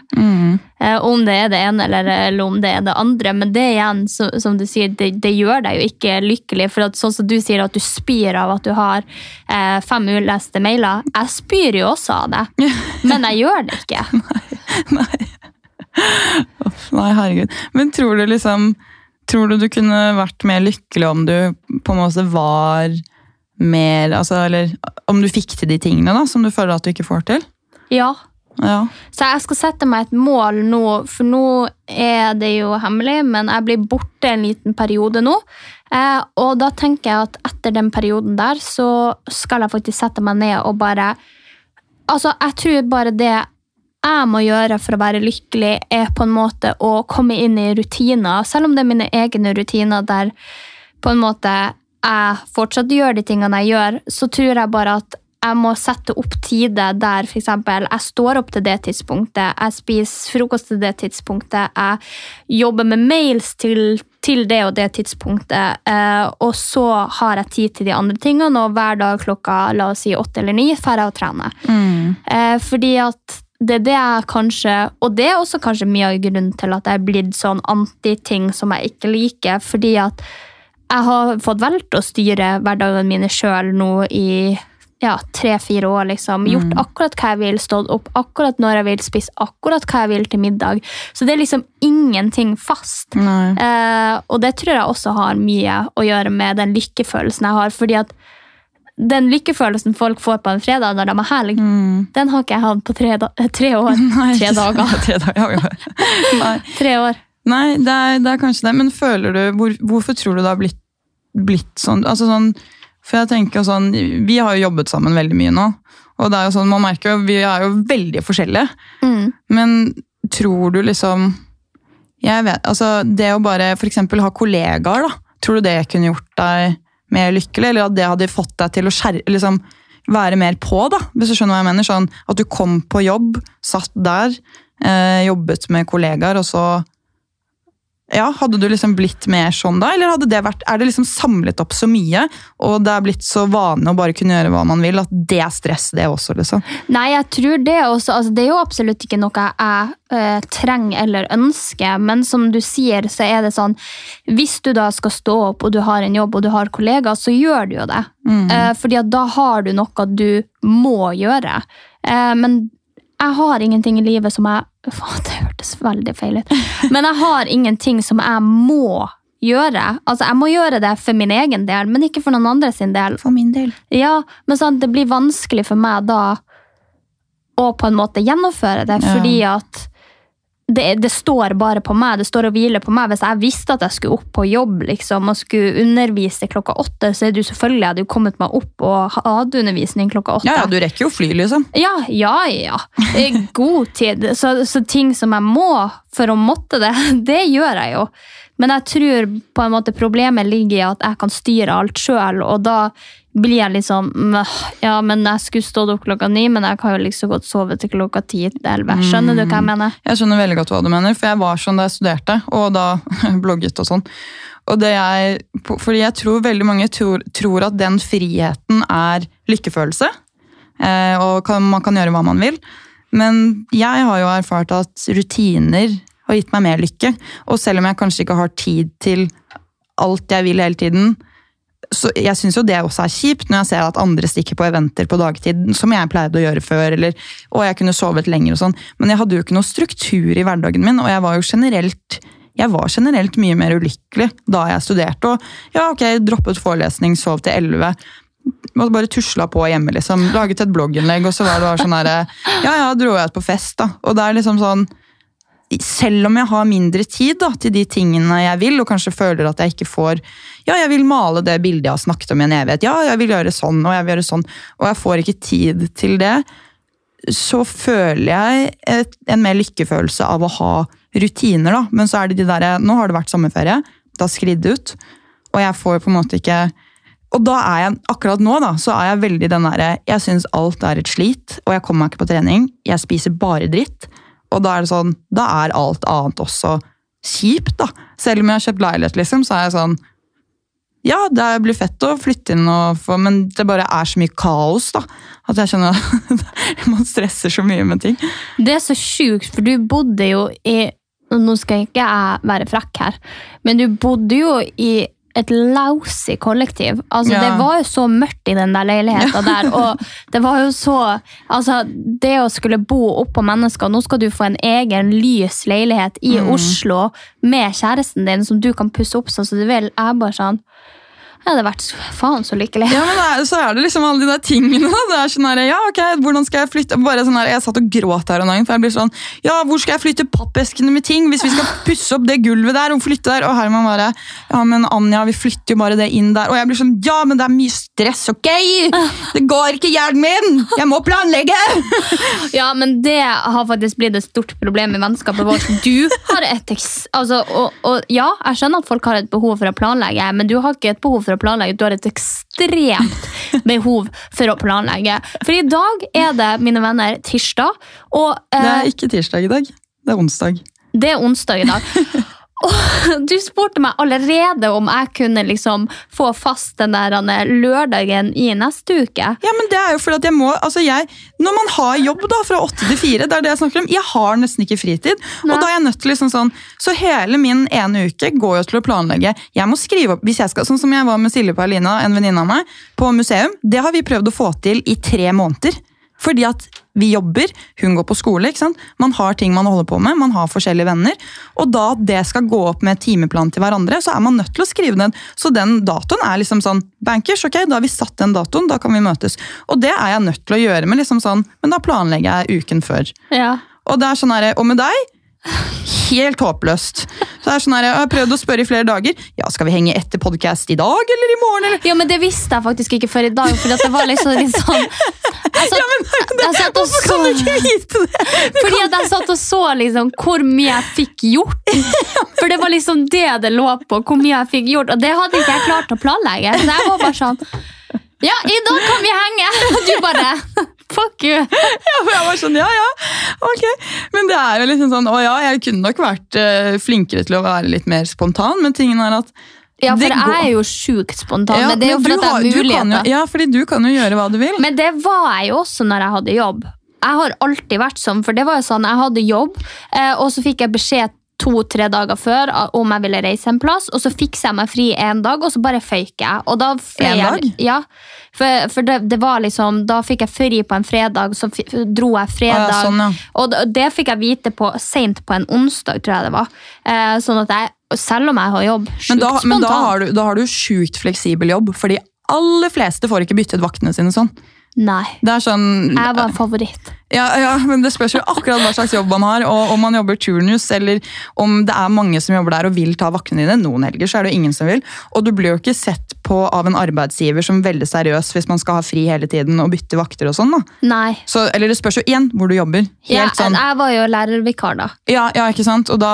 Eh, om det er det ene eller, eller om det er det andre. Men det igjen, så, som du sier, det, det gjør deg jo ikke lykkelig. For at, sånn som du sier at du spyr av at du har eh, fem uleste mailer. Jeg spyr jo også av det, men jeg gjør det ikke. Nei, herregud. Men tror du liksom Tror du du kunne vært mer lykkelig om du på en måte var mer altså, Eller om du fikk til de tingene da, som du føler at du ikke får til? Ja. Ja. Så jeg skal sette meg et mål nå, for nå er det jo hemmelig, men jeg blir borte en liten periode nå. Eh, og da tenker jeg at etter den perioden der, så skal jeg faktisk sette meg ned og bare Altså, jeg tror bare det jeg må gjøre for å være lykkelig, er på en måte å komme inn i rutiner, selv om det er mine egne rutiner der på en måte jeg fortsatt gjør de tingene jeg gjør, så tror jeg bare at jeg må sette opp tider der eksempel, jeg står opp til det tidspunktet, jeg spiser frokost til det tidspunktet, jeg jobber med mails til, til det og det tidspunktet, eh, og så har jeg tid til de andre tingene, og hver dag klokka la oss si åtte eller ni drar jeg og trener. Eh, fordi at det er det jeg kanskje Og det er også kanskje mye av grunnen til at jeg er blitt sånn anti-ting som jeg ikke liker. Fordi at jeg har fått valgt å styre hverdagene mine sjøl nå i ja, tre-fire år. liksom. Gjort akkurat hva jeg vil, stått opp akkurat når jeg vil, spist akkurat hva jeg vil til middag. Så det er liksom ingenting fast. Eh, og det tror jeg også har mye å gjøre med den lykkefølelsen jeg har. fordi at den lykkefølelsen folk får på en fredag når de har helg, den har ikke jeg hatt på tre, tre år. Mm. Nei, tre dager. tre dager. Nei. Tre år. Nei, det er, det er kanskje det. Men føler du, hvor, hvorfor tror du det har blitt, blitt sånn? Altså sånn for jeg tenker sånn, Vi har jo jobbet sammen veldig mye nå. og det er jo sånn, man merker jo, Vi er jo veldig forskjellige. Mm. Men tror du liksom jeg vet, altså Det å bare eksempel ha kollegaer, da, tror du det kunne gjort deg mer lykkelig? Eller at det hadde fått deg til å skjerre, liksom, være mer på, da, hvis du skjønner hva jeg mener? Sånn, at du kom på jobb, satt der, eh, jobbet med kollegaer, og så ja, Hadde du liksom blitt mer sånn da, eller det vært, er det liksom samlet opp så mye, og det er blitt så vane å bare kunne gjøre hva man vil, at det er stress, det også? liksom? Nei, jeg tror det også. Altså, det er jo absolutt ikke noe jeg eh, trenger eller ønsker, men som du sier, så er det sånn Hvis du da skal stå opp og du har en jobb og du har kollegaer, så gjør du jo det. Eh, fordi at da har du noe du må gjøre. Eh, men jeg har ingenting i livet som jeg Faen, det hørtes veldig feil ut. Men jeg har ingenting som jeg må gjøre. Altså, Jeg må gjøre det for min egen del, men ikke for noen andre sin del. For min del. Ja, men sånn, det blir vanskelig for meg da å på en måte gjennomføre det, Ja. fordi at det, det står bare på meg, det står og hviler på meg. Hvis jeg visste at jeg skulle opp på jobb liksom, og skulle undervise klokka åtte, så er det jo selvfølgelig jeg hadde jo kommet meg opp og hatt undervisning klokka åtte. Ja, ja, du rekker jo fly, liksom. Ja, ja, ja. Det er God tid. Så, så ting som jeg må for å måtte det, det gjør jeg jo. Men jeg tror på en måte problemet ligger i at jeg kan styre alt sjøl, og da blir jeg litt sånn Ja, men jeg skulle stått opp klokka ni, men jeg kan jo liksom godt sove til klokka ti-elleve. Skjønner du hva jeg mener? Jeg skjønner veldig godt hva du mener, for jeg var sånn da jeg studerte, og da blogget og sånn. Og det jeg, fordi jeg tror veldig mange tror, tror at den friheten er lykkefølelse. Eh, og kan, man kan gjøre hva man vil. Men jeg har jo erfart at rutiner har gitt meg mer lykke. Og selv om jeg kanskje ikke har tid til alt jeg vil hele tiden, så jeg syns jo det også er kjipt når jeg ser at andre stikker på eventer på dagtid, som jeg pleide å gjøre før, eller og jeg kunne sovet lenger og sånn. Men jeg hadde jo ikke noe struktur i hverdagen min, og jeg var jo generelt jeg var generelt mye mer ulykkelig da jeg studerte. Og ja, ok, droppet forelesning, sov til elleve. Bare tusla på hjemme, liksom. Laget et blogginnlegg, og så var det bare sånn herre Ja, ja, dro jeg ut på fest, da. Og det er liksom sånn selv om jeg har mindre tid da, til de tingene jeg vil, og kanskje føler at jeg ikke får Ja, jeg vil male det bildet jeg har snakket om i en evighet. Ja, jeg vil gjøre sånn, og jeg vil gjøre sånn. Og jeg får ikke tid til det. Så føler jeg et, en mer lykkefølelse av å ha rutiner, da. Men så er det de derre Nå har det vært sommerferie. Det har skridd ut. Og jeg får på en måte ikke og da er jeg, akkurat nå da, så er jeg veldig den derre Jeg syns alt er et slit, og jeg kommer meg ikke på trening. Jeg spiser bare dritt. Og da er det sånn, da er alt annet også kjipt, da. Selv om jeg har kjøpt leilighet, liksom, så er jeg sånn Ja, det blir fett å flytte inn, og få, men det bare er så mye kaos, da. At jeg skjønner at man stresser så mye med ting. Det er så sjukt, for du bodde jo i Nå skal ikke jeg være frekk her, men du bodde jo i et lousy kollektiv. Altså, Ja. Det var jo så mørkt i den der leiligheta der. Og det var jo så Altså, det å skulle bo oppå mennesker Nå skal du få en egen lys leilighet i Mm. Oslo med kjæresten din som du kan pusse opp sånn som du vil. Jeg bare sånn Jeg hadde vært faen så lykkelig. Ja, men er, Så er det liksom alle de der tingene. Det er sånn her, ja, ok, hvordan skal Jeg flytte? Bare sånn her, Jeg satt og gråt her om dagen, for jeg blir sånn Ja, hvor skal jeg flytte pappeskene med ting? Hvis vi skal pusse opp det gulvet der og flytte der? Og Herman bare Ja, men Anja, vi flytter jo bare det inn der. Og jeg blir sånn Ja, men det er mye stress, ok? Det går ikke, hjernen min! Jeg må planlegge! Ja, men det har faktisk blitt et stort problem i vennskapet vårt. Du har et eks- altså, og, og ja, jeg skjønner at folk har et behov for å planlegge, men du har ikke et behov for å planlegge. Du har et ekstremt behov for å planlegge. For i dag er det, mine venner, tirsdag, og Det eh, er ikke tirsdag i dag. Det er onsdag. det er onsdag i dag. Og du spurte meg allerede om jeg kunne liksom få fast den der lørdagen i neste uke. Ja, men det er jo fordi at jeg må, altså jeg, Når man har jobb da, fra åtte til fire, det er det jeg snakker om, jeg har nesten ikke fritid. Nei. og da er jeg nødt til liksom sånn, Så hele min ene uke går jo til å planlegge. Jeg må skrive opp, hvis jeg skal, Sånn som jeg var med Silje Paulina, en venninne av meg, på museum. Det har vi prøvd å få til i tre måneder. Fordi at vi jobber, hun går på skole, ikke sant? man har ting man holder på med, man har forskjellige venner. Og da det skal gå opp med timeplan til hverandre, så er man nødt til å skrive den. Så den datoen er liksom sånn Bankers, ok, da har vi satt den datoen, da kan vi møtes. Og det er jeg nødt til å gjøre, med liksom sånn, men da planlegger jeg uken før. Ja. Og det er sånn her, og med deg Helt håpløst. Så det er sånn her, Jeg har prøvd å spørre i flere dager. Ja, Skal vi henge etter podkast i dag eller i morgen? eller? Ja, men det visste jeg faktisk ikke før i dag, for det var liksom litt sånn satt, Ja, men jeg og Hvorfor kan du ikke vite det? Fordi at jeg satt og så liksom hvor mye jeg fikk gjort. For det var liksom det det lå på, hvor mye jeg fikk gjort. Og det hadde ikke jeg klart å planlegge. Så jeg var bare sånn Ja, i dag kan vi henge! Og du bare Fuck you. Ja, for jeg var sånn, ja, ja, ok. Men det er jo liksom sånn, å ja, jeg kunne nok vært uh, flinkere til å være litt mer spontan, men tingen er at Ja, for Det jeg går- er jo sjukt spontan. Ja, men det er jo fordi kan jo- muligheter. Ja, fordi du kan jo gjøre hva du vil. Men det var jeg jo også når jeg hadde jobb. Jeg har alltid vært sånn, for det var jo sånn, jeg hadde jobb, eh, og så fikk jeg beskjed to-tre dager før om jeg ville reise en plass, og så fikser jeg meg fri en dag, og så bare føyk jeg. Og da En jeg- dag? Ja, for, for det, det var liksom, da fikk jeg fri på en fredag, så dro jeg fredag, Ah, ja, sånn, ja. og det, det fikk jeg vite på, sent på en onsdag, tror jeg det var. Eh, sånn at jeg, selv om jeg har jobb, sjukt Men da, spontan. men da har du, da har du sjukt fleksibel jobb, for de aller fleste får ikke byttet vaktene sine sånn. Nei, Det er sånn jeg var en favoritt. Ja, ja, men det spørs jo akkurat hva slags jobb man har, og om man jobber turnus, eller om det er mange som jobber der og vil ta vaktene dine. Noen helger så er det jo ingen som vil. Og du blir jo ikke sett på av en arbeidsgiver som veldig seriøs hvis man skal ha fri hele tiden og bytte vakter og sånn. da. Nei. Så, eller det spørs jo igjen hvor du jobber. Helt Ja, sånn, jeg var jo lærervikar da. ja, ja, ikke sant? Og da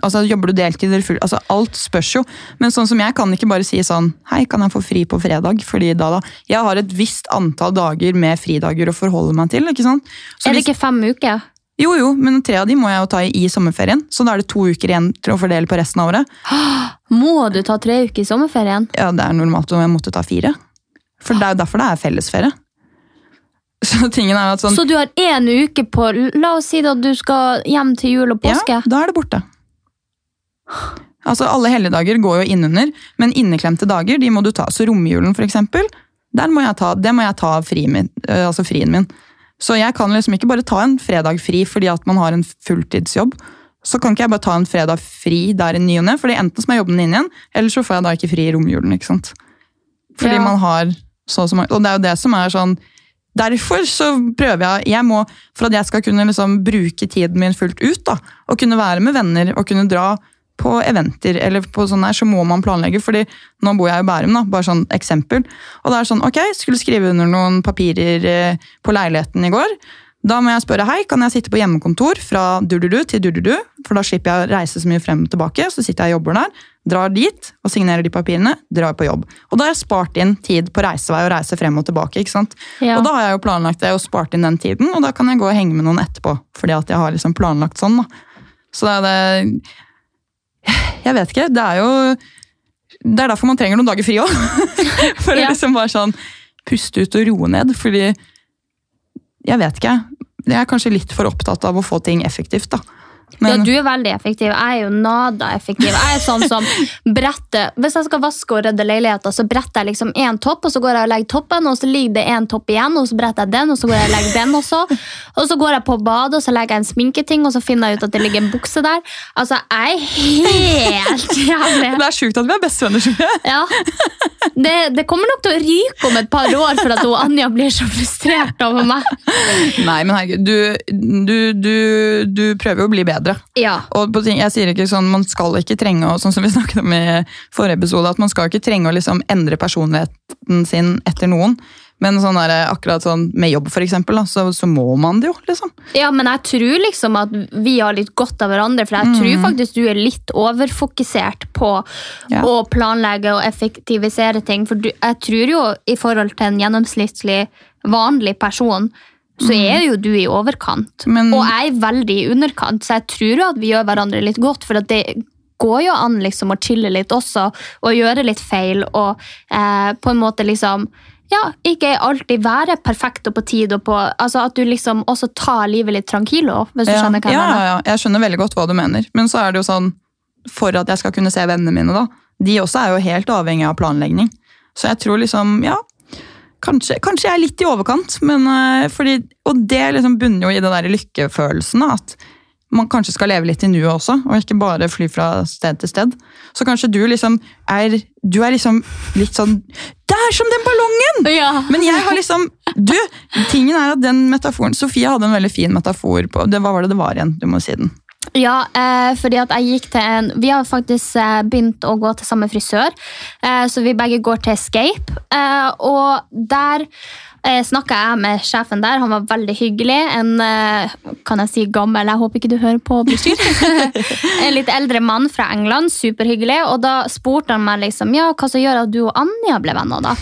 altså, jobber du deltid eller full altså, Alt spørs jo. Men sånn som jeg kan ikke bare si sånn Hei, kan jeg få fri på fredag? Fordi da, da Jeg har et visst antall dager med fridager å forholde meg til. ikke sant? Så Er det ikke fem uker? Jo, jo, men tre av de må jeg jo ta i sommerferien, så da er det to uker igjen til å fordele på resten av året. Må du ta tre uker i sommerferien? Ja, det er normalt om jeg måtte ta fire. For det er jo derfor det er fellesferie. Så tingen er at sånn Så du har én uke på La oss si at du skal hjem til jul og påske. Ja, da er det borte. Altså, Alle helligdager går jo innunder, men inneklemte dager de må du ta. Så romjulen, for eksempel, må ta, det må jeg ta av fri min, øh, altså frien min. Så jeg kan liksom ikke bare ta en fredag fri fordi at man har en fulltidsjobb. Så kan ikke jeg bare ta en fredag fri der i ny og ne, fordi enten så må jeg jobbe den inn igjen, eller så får jeg da ikke fri i romjulen. ikke sant? Fordi Ja. man har så og så mange, og det er jo det som er sånn Derfor så prøver jeg, jeg må, For at jeg skal kunne liksom bruke tiden min fullt ut, da, og kunne være med venner og kunne dra på eventer, eller på sånn her, så må man planlegge. fordi nå bor jeg i Bærum, da, bare sånn eksempel. Og det er sånn, ok, skulle skrive under noen papirer eh, på leiligheten i går. Da må jeg spørre hei, kan jeg sitte på hjemmekontor fra du-du-du til du-du-du, for da slipper jeg å reise så mye frem og tilbake. Så sitter jeg og jobber der, drar dit og signerer de papirene, drar på jobb. Og da har jeg spart inn tid på reisevei og reise frem og tilbake. ikke sant? Ja. Og da har jeg jo planlagt det og spart inn den tiden, og da kan jeg gå og henge med noen etterpå. Fordi at jeg har liksom planlagt sånn. da. Så det er det Jeg vet ikke. Det er jo Det er derfor man trenger noen dager fri òg. For Ja. å liksom bare sånn puste ut og roe ned. Fordi Jeg vet ikke. Jeg er kanskje litt for opptatt av å få ting effektivt, da. Ja, du er veldig effektiv. Jeg er jo nada effektiv. Jeg er sånn som bretter Hvis jeg skal vaske og redde leiligheter, så bretter jeg liksom én topp, og så går jeg og legger toppen, og så ligger det én topp igjen, og så bretter jeg den, og så går jeg og legger den også. Og så går jeg på badet, og så legger jeg en sminketing, og så finner jeg ut at det ligger en bukse der. Altså, jeg er helt jævlig. Det er sjukt at vi er bestevenner. tror jeg. Ja. Det, det kommer nok til å ryke om et par år for at hun Anja blir så frustrert over meg. Nei, men herregud, du, du, du, du prøver jo å bli bedre. Ja. Og på ting, jeg sier ikke sånn, Man skal ikke trenge å, sånn som vi snakket om i forrige episode, at man skal ikke trenge å liksom endre personligheten sin etter noen. Men sånn der, akkurat sånn med jobb, for eksempel, da, så, så må man det jo. liksom. Ja, men jeg tror liksom at vi har litt godt av hverandre, for jeg tror faktisk du er litt overfokusert på Ja. å planlegge og effektivisere ting. For du, jeg tror jo i forhold til en gjennomsnittlig vanlig person, så er jo du i overkant. Men- Og jeg er veldig i underkant, så jeg tror jo at vi gjør hverandre litt godt, for at det går jo an liksom å chille litt også, og gjøre litt feil, og eh, på en måte liksom ja, ikke alltid være perfekt og på tid, og på, altså at du liksom også tar livet litt tranquilo, hvis du Ja, skjønner hva jeg ja, mener. ja, ja, jeg skjønner veldig godt hva du mener. Men så er det jo sånn, for at jeg skal kunne se vennene mine, da, de også er jo helt avhengig av planlegging. Så jeg tror liksom, ja, kanskje, kanskje jeg er litt i overkant, men eh, fordi, og det liksom bunner jo i den der lykkefølelsen, at man kanskje skal leve litt i nuet også, og ikke bare fly fra sted til sted. Så kanskje du liksom er, du er liksom litt sånn, det er som den ballongen! Ja. Men jeg har liksom Du, tingen er at den metaforen Sofie hadde en veldig fin metafor på det, Hva var det det var igjen? Du må si den. Ja, eh, fordi at jeg gikk til en Vi har faktisk eh, begynt å gå til samme frisør, eh, så vi begge går til Escape. Eh, og der eh, snakka jeg med sjefen der, han var veldig hyggelig. En eh, kan jeg si gammel, jeg håper ikke du hører på, en litt eldre mann fra England, superhyggelig. Og da spurte han meg liksom, ja, hva som gjør at du og Anja ble venner, da.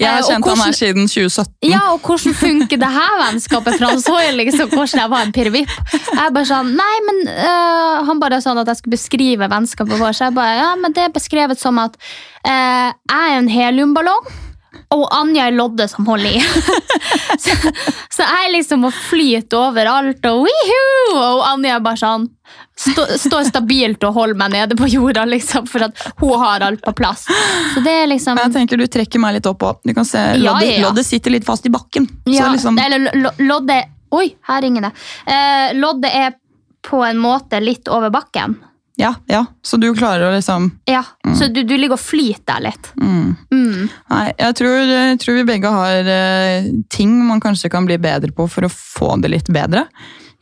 Jeg har kjent hvordan, han her siden 2017. Ja, og hvordan funker det her vennskapet? For han så jo liksom hvordan jeg var en pirrevipp. Jeg bare sånn, nei, men øh, Han bare sånn at jeg skulle beskrive vennskapet vårt. Så jeg bare, ja, men det er beskrevet som at øh, jeg er en heliumballong. Og Anja er loddet som holder i. så, så jeg liksom må flyte overalt, og wihoo! Og Anja er bare sånn stå, Står stabilt og holder meg nede på jorda, liksom, for at hun har alt på plass. Så det er liksom jeg tenker du trekker meg litt opp òg. Du kan se Ja, loddet, ja, loddet sitter litt fast i bakken. Ja, liksom, eller loddet Oi, her ringer det. Eh, loddet er på en måte litt over bakken. ja, ja, så du klarer å liksom Ja, Så du, du ligger og flyter litt. Mm. Nei, jeg tror, jeg tror vi begge har eh, ting man kanskje kan bli bedre på for å få det litt bedre.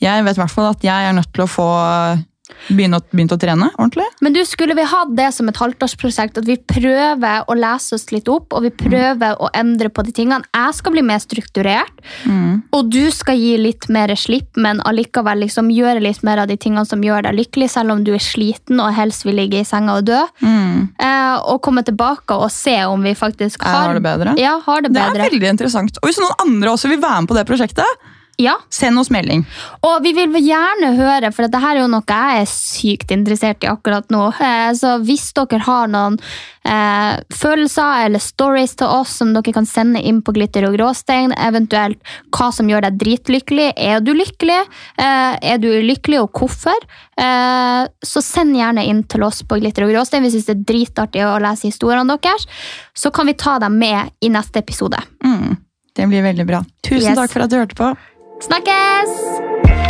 Jeg vet i hvert fall at jeg er nødt til å få begynne å, begynt å trene ordentlig. Men du, skulle vi hatt det som et halvtårsprosjekt, at vi prøver å lese oss litt opp, og vi prøver å endre på de tingene. Jeg skal bli mer strukturert, og du skal gi litt mer slipp, men allikevel liksom gjøre litt mer av de tingene som gjør deg lykkelig, selv om du er sliten og helst vil ligge i senga og dø. Eh, og komme tilbake og se om vi faktisk har, har det bedre. Ja, har det Det er veldig interessant. Og hvis noen andre også vil være med på det prosjektet, Ja. Send oss melding. Og vi vil gjerne høre, for dette er jo noe jeg er sykt interessert i akkurat nå. Eh, Så hvis dere har noen eh, følelser eller stories til oss som dere kan sende inn på Glitter og gråstein, eventuelt hva som gjør deg dritlykkelig, er du lykkelig, eh, er du ulykkelig og hvorfor, eh, så send gjerne inn til oss på Glitter og gråstein. Vi syns det er dritartig å lese historiene deres. Så kan vi ta dem med i neste episode. Mm, det blir veldig bra. Tusen Yes. takk for at du hørte på. Snakkes!